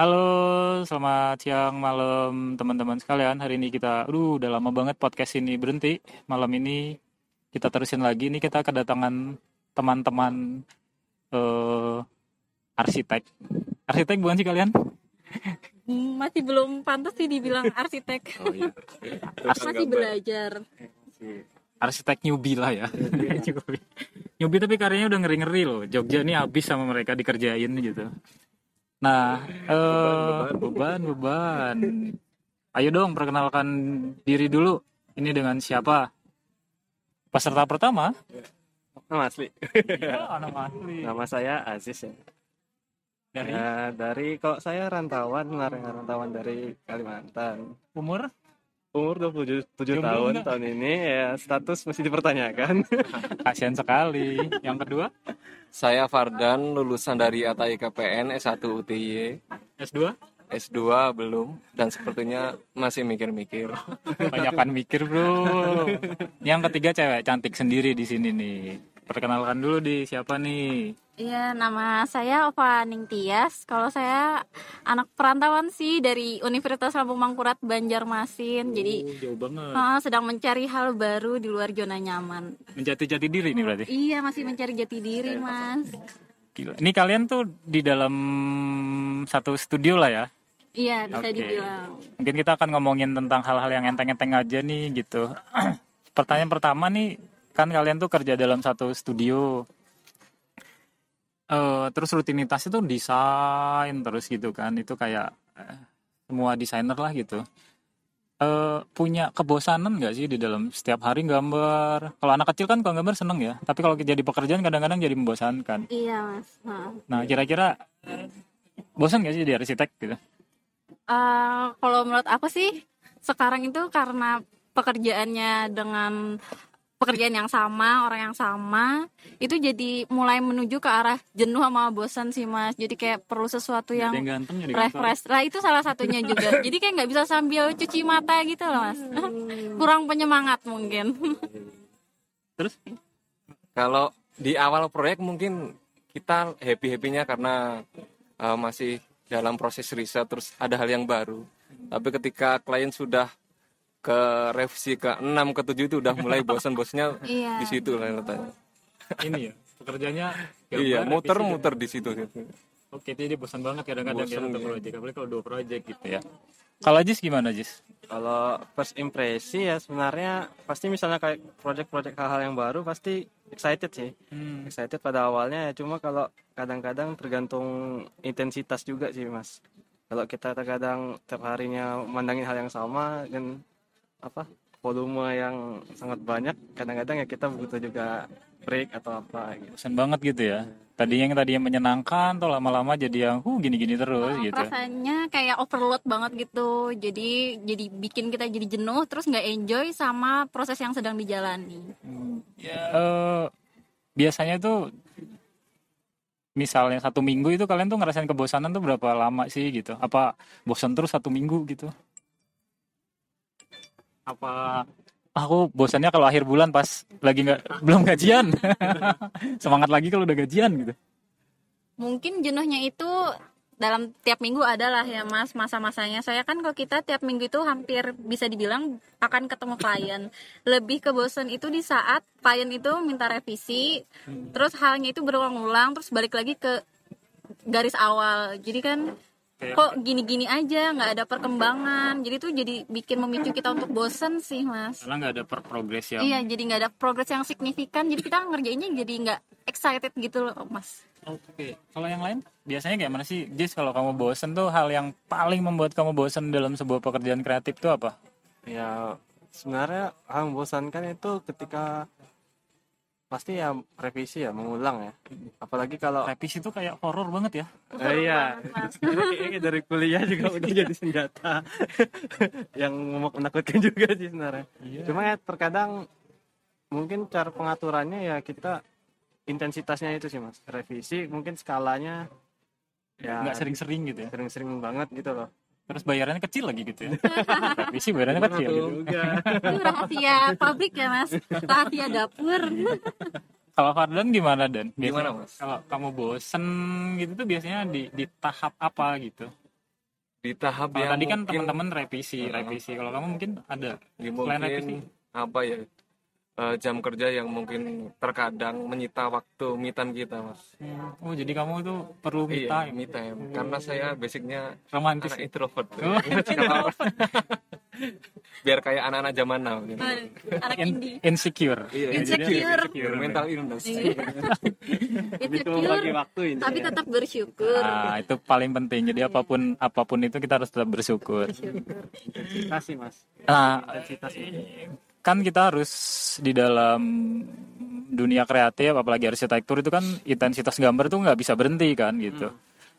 Halo, selamat siang, malam teman-teman sekalian. Hari ini kita, aduh, udah lama banget podcast ini berhenti. Malam ini kita terusin lagi. Ini kita kedatangan teman-teman eh, arsitek. Arsitek bukan sih kalian? Hmm, masih belum pantas sih dibilang arsitek Oh iya. masih belajar Arsitek newbie lah ya. newbie. Newbie tapi karyanya udah ngeri-ngeri loh. Jogja ini habis sama mereka dikerjain gitu. Nah, eh beban, beban. Ayo dong perkenalkan diri dulu. Ini dengan siapa? Peserta pertama? Nama asli. Ya, nama asli. Nama saya Aziz ya. Dari Ya, dari kok saya rantauan, rantauan dari Kalimantan. umur? Umur 27 Jomblo tahun enggak? tahun ini ya status masih dipertanyakan. Kasihan sekali. Yang kedua, Saya Fardan, lulusan dari ATAI KPN S1 UTY, S2? S2 belum, dan sepertinya masih mikir-mikir. Banyakan mikir, Bro. Yang ketiga cewek cantik sendiri di sini nih. Perkenalkan dulu di siapa nih? Iya, nama saya Ova Ningtyas. Kalau saya anak perantauan sih dari Universitas Lampung Mangkurat Banjarmasin. Jadi Oh, jauh banget. eh, sedang mencari hal baru di luar zona nyaman. Menjati-jati diri nih berarti. Iya, masih mencari jati diri, Mas. Gila. Ini kalian tuh di dalam satu studio lah ya. Iya, bisa Oke. dibilang. Mungkin kita akan ngomongin tentang hal-hal yang enteng-enteng aja nih gitu. Pertanyaan pertama nih, kan kalian tuh kerja dalam satu studio. Eh, terus rutinitas itu desain terus gitu kan. Itu kayak eh, semua desainer lah gitu. Eh, punya kebosanan nggak sih di dalam setiap hari gambar? Kalau anak kecil kan kalau gambar seneng ya. Tapi kalau jadi pekerjaan kadang-kadang jadi membosankan. Iya, Mas. Nah, kira-kira bosan gak sih jadi arsitek gitu? Eh, kalau menurut aku sih sekarang itu karena pekerjaannya dengan pekerjaan yang sama, orang yang sama, itu jadi mulai menuju ke arah jenuh sama bosan sih mas. Jadi kayak perlu sesuatu yang yang ganteng refresh. Lah itu salah satunya juga. jadi kayak nggak bisa sambil cuci mata gitu loh mas. Kurang penyemangat mungkin. Terus Kalau di awal proyek mungkin kita happy-happynya karena uh, masih dalam proses riset, terus ada hal yang baru. Tapi ketika klien sudah ke revisi ke 6 ke 7 itu udah mulai bosan-bosannya Iya. di situ lah letaknya. ini ya pekerjaannya Iya, muter-muter revisi, di situ. dan- Oke, jadi bosan banget kadang-kadang ya Bosan, satu iya. apalagi kalau dua proyek gitu ya. Kalau Jis gimana Jis? Kalau first impresi ya sebenarnya pasti misalnya kayak project-project hal-hal yang baru pasti excited sih. Hmm, Excited pada awalnya ya cuma kalau kadang-kadang tergantung intensitas juga sih Mas. Kalau kita terkadang tiap harinya mandangin hal yang sama dan apa volume yang sangat banyak kadang-kadang ya kita butuh juga break atau apa gitu. bosan banget gitu ya. Tadinya yang tadi yang menyenangkan, tuh lama-lama jadi yang uh gini-gini terus Oh, gitu. Rasanya kayak overload banget gitu. Jadi jadi bikin kita jadi jenuh terus nggak enjoy sama proses yang sedang dijalani. Ya, eh, biasanya tuh misalnya satu minggu itu kalian tuh ngerasain kebosanan tuh berapa lama sih gitu? Apa bosan terus satu minggu gitu? Apa aku bosannya kalau akhir bulan pas lagi nggak belum gajian. Semangat lagi kalau udah gajian gitu. Mungkin jenuhnya itu dalam tiap minggu adalah ya mas masa-masanya. Saya kan kalau kita tiap minggu itu hampir bisa dibilang akan ketemu klien. Lebih ke bosan itu di saat klien itu minta revisi terus halnya itu berulang-ulang terus balik lagi ke garis awal. Jadi kan kok gini-gini aja nggak ada perkembangan. Jadi tuh jadi bikin memicu kita untuk bosan sih mas. Karena nggak ada per progres yang iya jadi nggak ada progres yang signifikan. Jadi kita ngerjainnya jadi nggak excited gitu loh mas. Oke, kalau yang lain? Biasanya kayak mana sih, Jis? Kalau kamu bosen tuh hal yang paling membuat kamu bosen dalam sebuah pekerjaan kreatif tuh apa? Ya sebenarnya hal membosankan itu ketika pasti ya revisi ya mengulang ya. Apalagi kalau Revisi tuh kayak horor banget ya. Eh, iya. Dari kuliah juga udah jadi senjata yang menakutkan juga sih sebenarnya. Cuma ya terkadang mungkin cara pengaturannya ya kita intensitasnya itu sih mas. Revisi mungkin skalanya ya Nggak sering-sering gitu ya. sering-sering banget gitu loh. Terus bayarannya kecil lagi gitu ya. Revisi bayarannya kecil gitu. Juga. itu rahasia pabrik ya mas rahasia dapur Kalau Fardan gimana Dan? Biasanya Gimana, Mas? Kalau kamu bosen gitu tuh biasanya di, di tahap apa gitu? di tahap Kalau yang tadi kan mungkin- teman-teman revisi, revisi. Kalau kamu mungkin ada ya, selain revisi. mungkin apa ya eh, jam kerja yang mungkin terkadang menyita waktu me time kita mas Oh, jadi kamu itu perlu me iya time. me time karena saya basicnya Romantis. anak introvert Oh, biar kayak anak-anak zaman now gitu. anak In- indie insecure. Iya, Insecure. insecure. mental illness Iya. Itu membagi insecure waktu ini. tapi tetap bersyukur Nah, itu paling penting. Jadi apa pun apa pun itu kita harus tetap bersyukur. bersyukur Intensitas sih mas. Nah, Intensitas kan kita harus di dalam dunia kreatif apalagi arsitektur itu kan intensitas gambar tuh nggak bisa berhenti kan gitu.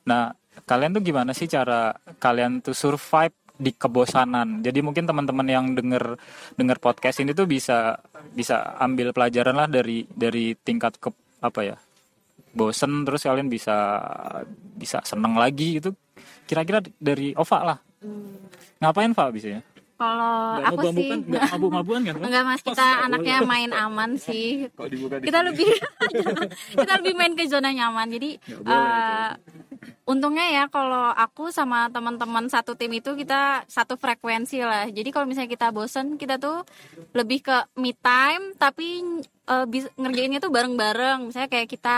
Nah, kalian tuh gimana sih cara kalian tuh survive di kebosanan? Jadi mungkin teman-teman yang denger denger podcast ini tuh bisa bisa ambil pelajaran lah dari dari tingkat ke apa ya? bosen terus kalian bisa bisa seneng lagi gitu kira-kira dari Ova lah ngapain Pak biasanya kalau aku sih nggak mabuk-mabukan kan enggak mas kita anaknya main aman sih. Kita lebih kita lebih main ke zona nyaman. Jadi eh, untungnya ya kalau aku sama teman-teman satu tim itu kita satu frekuensi lah. Jadi kalau misalnya kita bosen kita tuh lebih ke me time tapi eh, bis- ngerjainnya tuh bareng-bareng. Misalnya kayak kita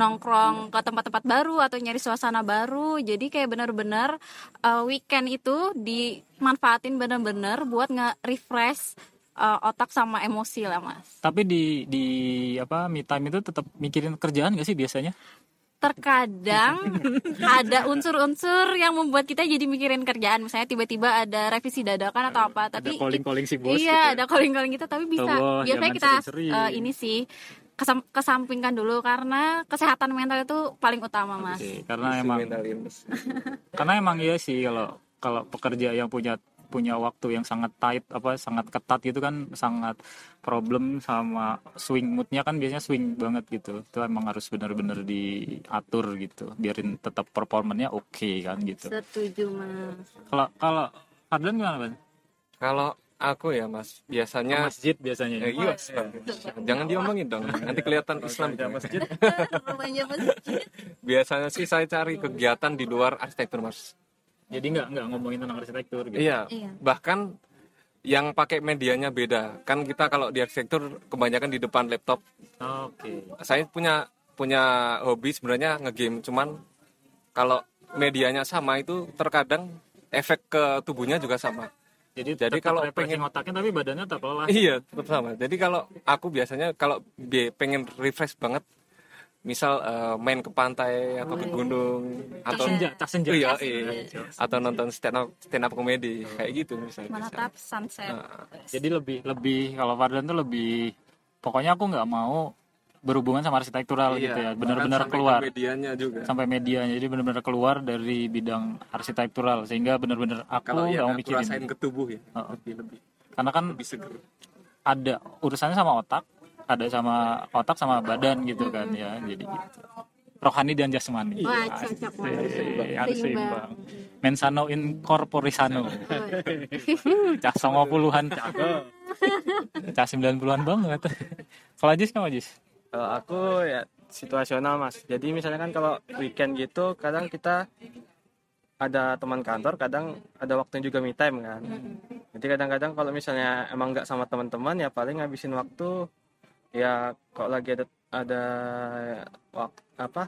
nongkrong ke tempat-tempat baru atau nyari suasana baru. Jadi kayak bener-bener eh, weekend itu dimanfaatin bener-bener buat nge-refresh eh, otak sama emosi lah mas. Tapi di di apa me time itu tetap mikirin kerjaan gak sih biasanya terkadang ada unsur-unsur yang membuat kita jadi mikirin kerjaan. Misalnya tiba-tiba ada revisi dadakan atau apa tapi calling calling si bos iya ada calling-calling gitu tapi bisa. Allah, biasanya kita eh, ini sih kesam- kesampingkan dulu karena kesehatan mental itu paling utama mas. Oke, karena Isu emang illness. karena emang iya sih kalau kalau pekerja yang punya punya waktu yang sangat tight apa sangat ketat gitu kan sangat problem sama swing moodnya kan biasanya swing banget gitu itu emang harus benar-benar diatur gitu biarin tetap performanya oke kan gitu setuju mas kalau kalau Fadlan gimana Ban? kalau aku ya mas Ke biasanya masjid biasanya Eh, iya, jangan diomongin dong. Nanti kelihatan Islam. masjid. Remaja masjid. Biasanya sih saya cari kegiatan di luar arsitektur, Mas. Jadi nggak nggak ngomongin tentang arsitektur gitu Iya. Iya. Bahkan yang pakai medianya beda. Kan kita kalau di arsitektur kebanyakan di depan laptop. oke Saya punya punya hobi sebenarnya ngegame, cuman kalau medianya sama itu terkadang efek ke tubuhnya juga sama. jadi Jadi tetap kalau pengen- otaknya tapi badannya tetap lelah Iya, tetap sama. Jadi kalau aku biasanya kalau pengen refresh banget, misal eh, main ke pantai atau ke gunung atau senja tas senja. Iya, iya. atau nonton stand up stand up komedi kayak gitu misalnya. menatap sunset. Nah, jadi lebih lebih kalau Fardan tuh lebih pokoknya aku nggak mau berhubungan sama arsitektural gitu ya. Benar-benar sampai ke keluar. medianya juga. sampai media jadi benar-benar keluar dari bidang arsitektural. Sehingga benar-benar aku Kalau nggak yang mau rasain ke tubuh ya, Oh. lebih lebih. Karena kan lebih seger. ada urusannya sama otak ada sama otak sama badan gitu kan ya jadi gitu. rohani dan jasmani Wah, cocok banget. Asik, harus Seimbang. mensano in corporisano cah songo puluhan cah sembilan puluhan banget kalau Ajis kamu Kalau aku ya situasional mas. Jadi misalnya kan kalau weekend gitu, kadang kita ada teman kantor, kadang ada waktunya juga me time kan. Jadi kadang-kadang kalau misalnya emang nggak sama teman-teman ya paling ngabisin waktu ya kalau lagi ada ada waktu apa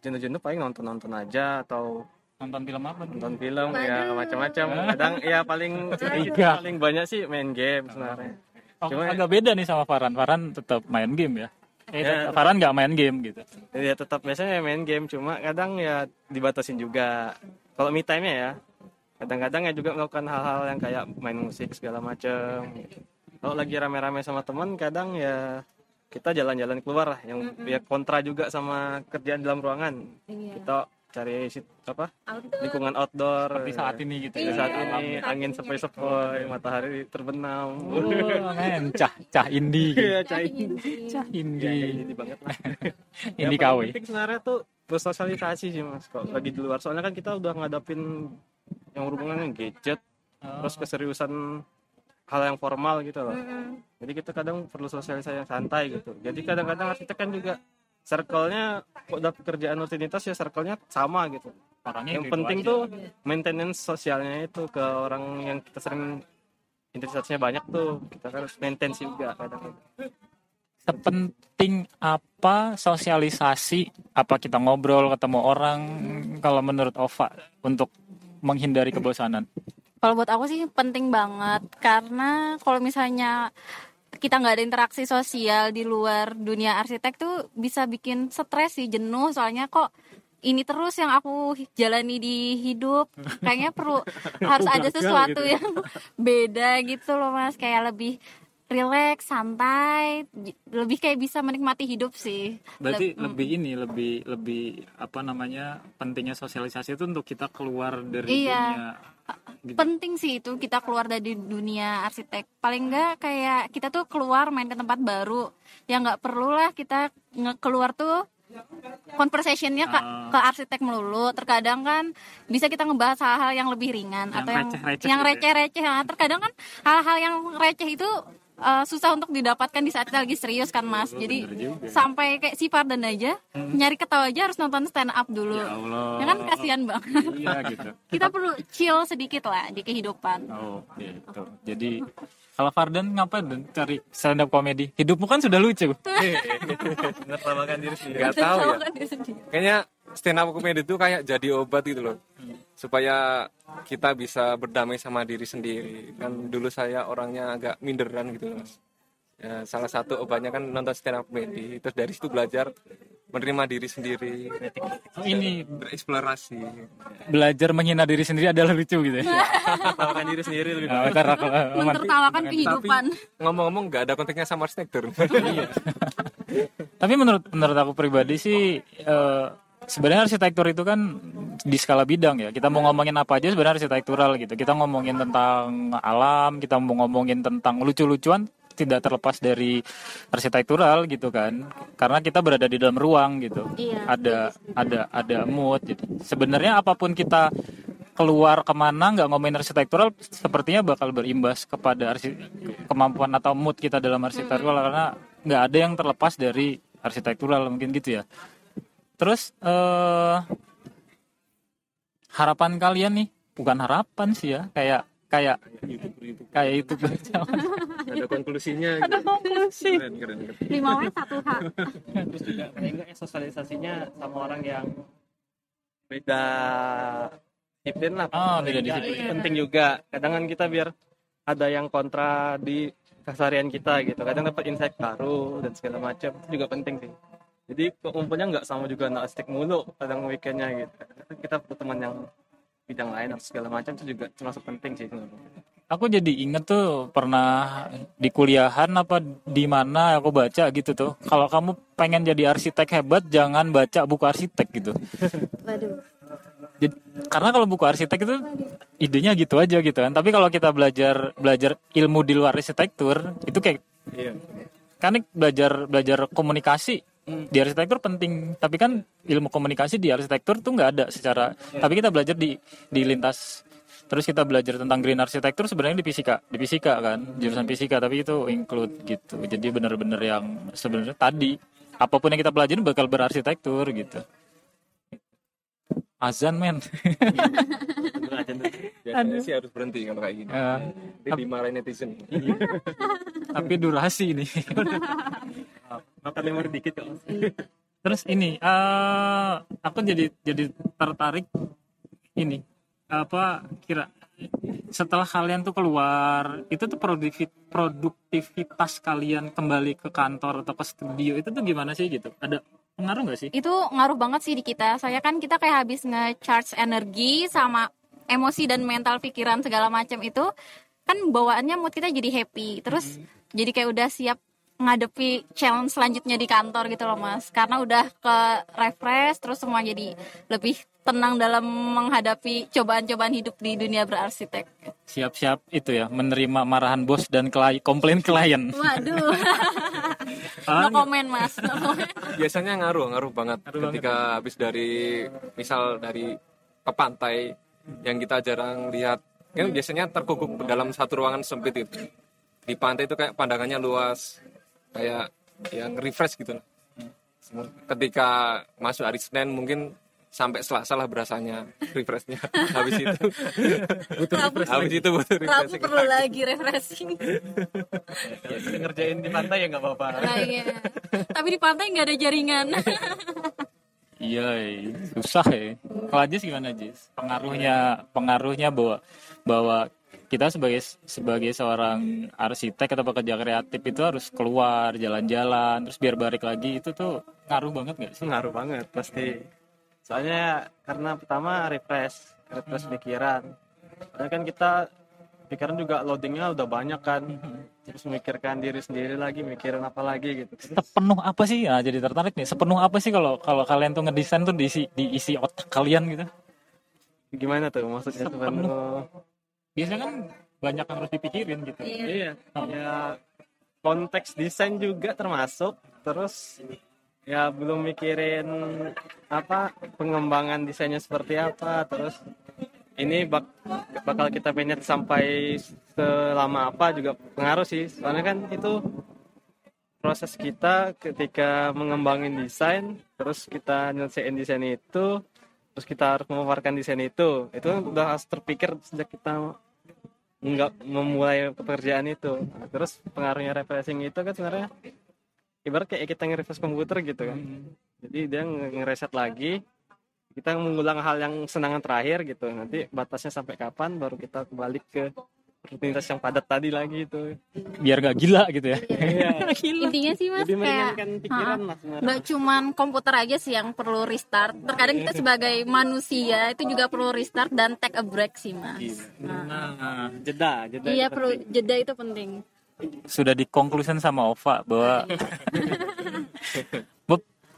jenuh-jenuh paling nonton-nonton aja atau nonton film apa nonton film ya macam-macam. Kadang ya paling paling banyak sih main game sebenarnya. Oh, Cuma- agak beda nih sama Farhan. Farhan tetap main game ya. Eh, Ya. Farhan nggak main game gitu. ya tetap biasanya main game cuma kadang ya dibatasin juga kalau me time nya ya kadang-kadang ya juga melakukan hal-hal yang kayak main musik segala macem kalau lagi rame-rame sama teman kadang ya kita jalan-jalan keluar lah yang ya kontra juga sama kerjaan dalam ruangan Iya. kita cari sit- apa Outdoor. lingkungan outdoor Seperti saat ini gitu Di ya. saat Iya, ini saat angin ini. sepoi-sepoi matahari terbenam Oh, men, cah cah indie. gitu. Iya, cai Cah ya, indie. ini banget lah penting sebenarnya tuh bersosialisasi sih mas kalau lagi di luar soalnya kan kita udah ngadapin yang berhubungan dengan gadget Oh. terus keseriusan hal yang formal gitu loh. Mm-mm. jadi kita kadang perlu sosialisasi yang santai gitu. Jadi kadang-kadang arsitek kan juga circle-nya udah pekerjaan rutinitas ya circle-nya sama gitu. Orangnya yang penting aja. tuh maintenance sosialnya itu ke orang yang kita sering intensitasnya banyak tuh. Kita kan harus maintain juga kadang sepenting apa sosialisasi? Apa kita ngobrol ketemu orang? Kalau menurut Ova untuk menghindari kebosanan Kalau buat aku sih penting banget. Karena kalau misalnya kita nggak ada interaksi sosial di luar dunia arsitek tuh bisa bikin stres sih jenuh. Soalnya kok ini terus yang aku jalani di hidup. Kayaknya perlu harus ada sesuatu gitu ya. yang beda gitu loh mas. Kayak lebih rileks santai lebih kayak bisa menikmati hidup sih. Berarti Leb- lebih ini lebih lebih apa namanya pentingnya sosialisasi itu untuk kita keluar dari Iya. dunia gitu. penting sih itu kita keluar dari dunia arsitek paling enggak kayak kita tuh keluar main ke tempat baru ya nggak perlu lah kita keluar tuh conversationnya ke, Ah. ke arsitek melulu terkadang kan bisa kita ngebahas hal-hal yang lebih ringan Yang atau yang receh-receh yang gitu ya. receh-receh Nah, terkadang kan hal-hal yang receh itu uh, susah untuk didapatkan di saat kita lagi serius kan mas? Jadi bener juga. sampai kayak si Fardan aja nyari ketawa aja harus nonton stand up dulu. Ya Allah. Ya kan? Kasihan banget. Iya gitu. Kita perlu chill sedikit lah di kehidupan. Oh gitu. Jadi kalau Fardan ngapain Dan? Cari stand up komedi? Hidupmu kan sudah lucu. Menertawakan diri sendiri. Nggak tahu ya. Kan kayaknya stand up comedy itu kayak jadi obat gitu loh supaya kita bisa berdamai sama diri sendiri. Kan dulu saya orangnya agak minderan gitu loh mas. Ya, salah satu obatnya kan nonton stand up comedy. Terus dari situ belajar menerima diri sendiri. Oh, ini bereksplorasi. belajar menghina diri sendiri adalah lucu gitu ya. Menertawakan diri sendiri lebih Nah, baik tapi kehidupan. Ngomong-ngomong nggak ada konteksnya sama arsitektur. Tapi menurut menurut aku pribadi sih eh, sebenarnya arsitektur itu kan di skala bidang ya. Kita mau ngomongin apa aja sebenarnya arsitektural gitu. Kita ngomongin tentang alam, kita mau ngomongin tentang lucu-lucuan tidak terlepas dari arsitektural gitu kan. Karena kita berada di dalam ruang gitu. Iya. Ada ada ada mood gitu. Sebenarnya apa pun kita keluar ke mana nggak ngomongin arsitektural sepertinya bakal berimbas kepada arsi- kemampuan atau mood kita dalam arsitektural karena nggak ada yang terlepas dari arsitektural mungkin gitu ya terus eh harapan kalian nih? Bukan harapan sih ya kayak kayak kayak itu ada konklusinya. Ada konklusi. Keren, keren, keren. lima orang satu hak. Terus juga enggak ya sosialisasinya sama orang yang beda disiplin lah. Oh, beda enggak, disiplin. itu penting juga. Kadang kan kita biar ada yang kontra di keseharian kita gitu. Kadang dapat insight baru dan segala macam. Itu juga penting sih jadi kumpulnya nggak sama juga anak astik mulu kadang weekendnya gitu. Kita butuh teman yang bidang lain atau segala macam itu juga termasuk penting sih. Sebenarnya. aku jadi inget tuh pernah di kuliahan apa di mana aku baca gitu tuh. Kalau kamu pengen jadi arsitek hebat jangan baca buku arsitek gitu. Waduh. Jadi- karena kalau buku arsitek itu idenya gitu aja gitu kan. Tapi kalau kita belajar belajar ilmu di luar arsitektur itu kayak iya. kan belajar belajar komunikasi di arsitektur penting tapi kan ilmu komunikasi di arsitektur tuh nggak ada secara tapi kita belajar di di lintas terus kita belajar tentang green arsitektur sebenarnya di fisika di fisika kan jurusan fisika tapi itu include gitu. Jadi benar-benar yang sebenarnya tadi apa pun yang kita pelajari bakal berarsitektur gitu. Azan men. Biasanya sih harus berhenti kalau kayak gini. Ya, Nanti dimarahin netizen. Tapi durasi ini makan memori dikit kok Terus ini, eh aku jadi jadi tertarik ini apa kira setelah kalian tuh keluar itu tuh produktivi- produktivitas kalian kembali ke kantor atau ke studio itu tuh gimana sih gitu? Ada pengaruh nggak sih? itu ngaruh banget sih di kita saya kan kita kayak habis nge-charge energi sama emosi dan mental pikiran segala macam itu kan bawaannya mood kita jadi happy terus jadi kayak udah siap ngadepi challenge selanjutnya di kantor gitu loh mas. Karena udah ke refresh terus semua jadi lebih tenang dalam menghadapi cobaan-cobaan hidup di dunia berarsitek Siap-siap itu ya menerima marahan bos dan klien, komplain klien. waduh. No comment mas. No comment. biasanya ngaruh ngaruh banget Ngaruh ketika habis dari misal dari ke pantai yang kita jarang lihat. Kan biasanya terkukuk dalam satu ruangan sempit itu. Di pantai itu kayak pandangannya luas kayak yang refresh gitu ketika masuk hari Senin mungkin sampai Selasa lah berasanya refreshnya habis itu habis itu butuh Rabu refreshing perlu lagi refreshing Ya, ngerjain di pantai ya nggak apa-apa nah, iya. tapi di pantai nggak ada jaringan Iya, iya. susah ya. Kalau Jis gimana Jis? Pengaruhnya pengaruhnya bahwa bahwa kita sebagai sebagai seorang arsitek atau pekerja kreatif itu harus keluar jalan-jalan terus biar balik lagi itu tuh ngaruh banget nggak sih? ngaruh banget pasti soalnya karena pertama refresh refresh pikiran soalnya kan kita pikiran juga loadingnya udah banyak kan terus memikirkan diri sendiri lagi mikirin apa lagi gitu Sepenuh apa sih? Ya, jadi tertarik nih. Sepenuh apa sih kalau kalau kalian tuh ngedesain tuh diisi diisi otak kalian gitu? gimana tuh maksudnya Sepenuh. sepenuh Biasanya kan banyak yang harus dipikirin gitu. iya. Ya konteks desain juga termasuk. Terus ya belum mikirin apa pengembangan desainnya seperti apa. Terus ini bak bakal kita manage sampai selama apa juga pengaruh sih. Soalnya kan itu proses kita ketika mengembangin desain terus kita nyelesain desain itu terus kita harus memaparkan desain itu. Itu udah harus terpikir sejak kita nggak memulai pekerjaan itu. Nah, terus pengaruhnya refreshing itu kan sebenarnya ibarat kayak kita nge-refresh komputer gitu kan. Jadi dia nge- ngereset lagi kita mengulang hal yang senangan terakhir gitu. Nanti batasnya sampai kapan baru kita kembali ke rutinitas yang padat tadi lagi itu. Biar gak gila gitu ya. intinya sih mas lebih kayak pikiran nggak cuman komputer aja sih yang perlu restart. Terkadang kita sebagai manusia itu juga perlu restart dan take a break sih mas. Nah, jeda jeda iya perlu penting. jeda itu penting. Sudah dikonklusin sama Ova bahwa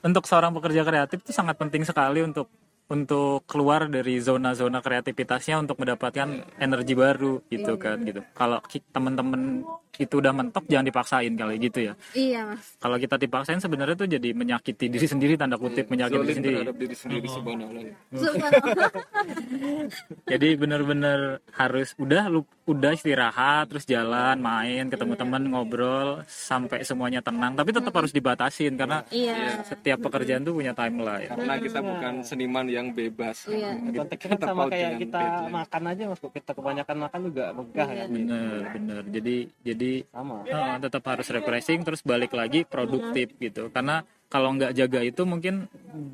untuk seorang pekerja kreatif itu sangat penting sekali untuk untuk keluar dari zona-zona kreativitasnya untuk mendapatkan energi baru gitu kan gitu. Kalau teman-teman itu udah mentok jangan dipaksain kali gitu ya. iya mas. Kalau kita dipaksain sebenarnya tuh jadi menyakiti diri sendiri tanda kutip menyakiti diri sendiri. diri sendiri subhanallah. Jadi bener-bener harus udah lu udah istirahat terus jalan main ketemu teman ngobrol sampai semuanya tenang. Tapi tetap harus dibatasin karena iya. setiap pekerjaan tuh punya timeline. karena kita bukan seniman yang bebas. Iya. kan sama kayak kita makan aja mas. Kok kita kebanyakan makan juga megah kan Bener bener. Jadi jadi sama. eh, tetap harus refreshing terus balik lagi produktif gitu. Karena kalau nggak jaga itu mungkin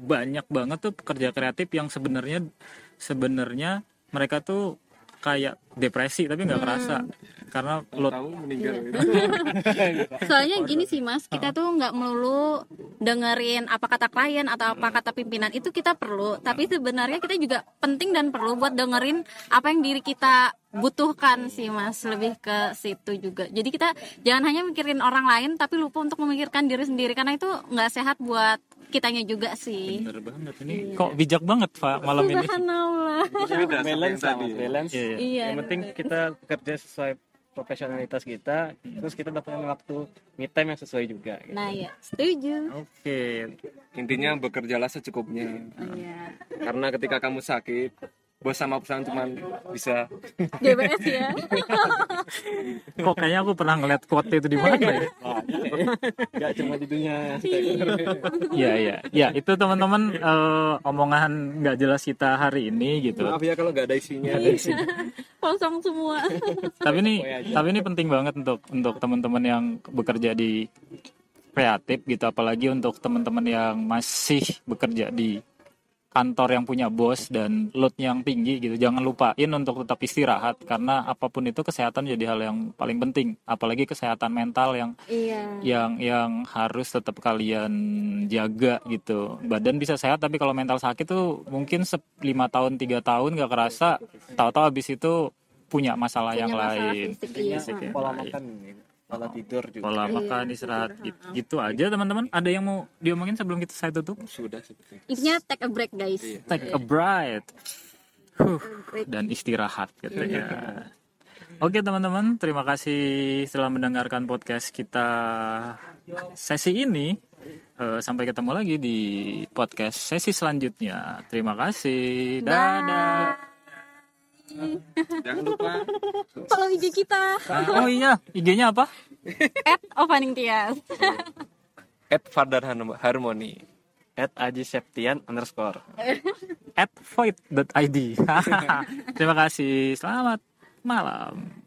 banyak banget tuh pekerja kreatif yang sebenarnya sebenarnya mereka tuh kayak depresi tapi nggak kerasa. Karena load tahu meninggal gitu. soalnya gini sih mas kita tuh nggak melulu dengerin apa kata klien atau apa kata pimpinan. Itu kita perlu tapi sebenarnya kita juga penting dan perlu buat dengerin apa yang diri kita butuhkan sih mas lebih ke situ juga. Jadi kita jangan hanya mikirin orang lain tapi lupa untuk memikirkan diri sendiri karena itu nggak sehat buat kitanya juga sih. Bener banget ini kok bijak banget pak malam ini. Subhanallah. Balance mas balance. Iya, iya. Penting kita kerja sesuai profesionalitas kita terus kita dapat waktu me time yang sesuai juga gitu. nah ya setuju. Oke. Intinya bekerjalah secukupnya. Iya. Karena ketika kamu sakit bos sama perusahaan cuma bisa. GBS ya. Kok kayaknya aku pernah ngeliat quote itu di mana ya? Gak cuma di dunia. Iya iya. Ya itu teman-teman eh, omongan nggak jelas kita hari ini gitu. Maaf ya kalau nggak ada isinya. Kosong semua. Tapi ini tapi ini penting banget untuk untuk teman-teman yang bekerja di kreatif gitu. Apalagi untuk teman-teman yang masih bekerja di kantor yang punya bos dan load yang tinggi gitu jangan lupain untuk tetap istirahat karena apa pun itu kesehatan jadi hal yang paling penting apalagi kesehatan mental yang iya. yang yang harus tetap kalian jaga gitu. Badan bisa sehat tapi kalau mental sakit tuh mungkin se- lima tahun tiga tahun gak kerasa tahu-tahu habis itu punya masalah yang Punya masalah lain. fisik, iya. Fisik yang pola lain. makan pola tidur juga. Pola makan istirahat gitu, gitu aja teman-teman. Ada yang mau diomongin sebelum kita saya tutup? Sudah seperti intinya take a break guys. Take a breath Huh, dan istirahat katanya. Oke teman-teman, terima kasih telah mendengarkan podcast kita sesi ini. Eh, sampai ketemu lagi di podcast sesi selanjutnya. Terima kasih. Dadah. Jangan lupa. Follow IG kita. Ah, oh iya, IG-nya apa? at opening tias at Fardar Harmoni. At Aji Septian underscore. At void.id terima kasih. Selamat malam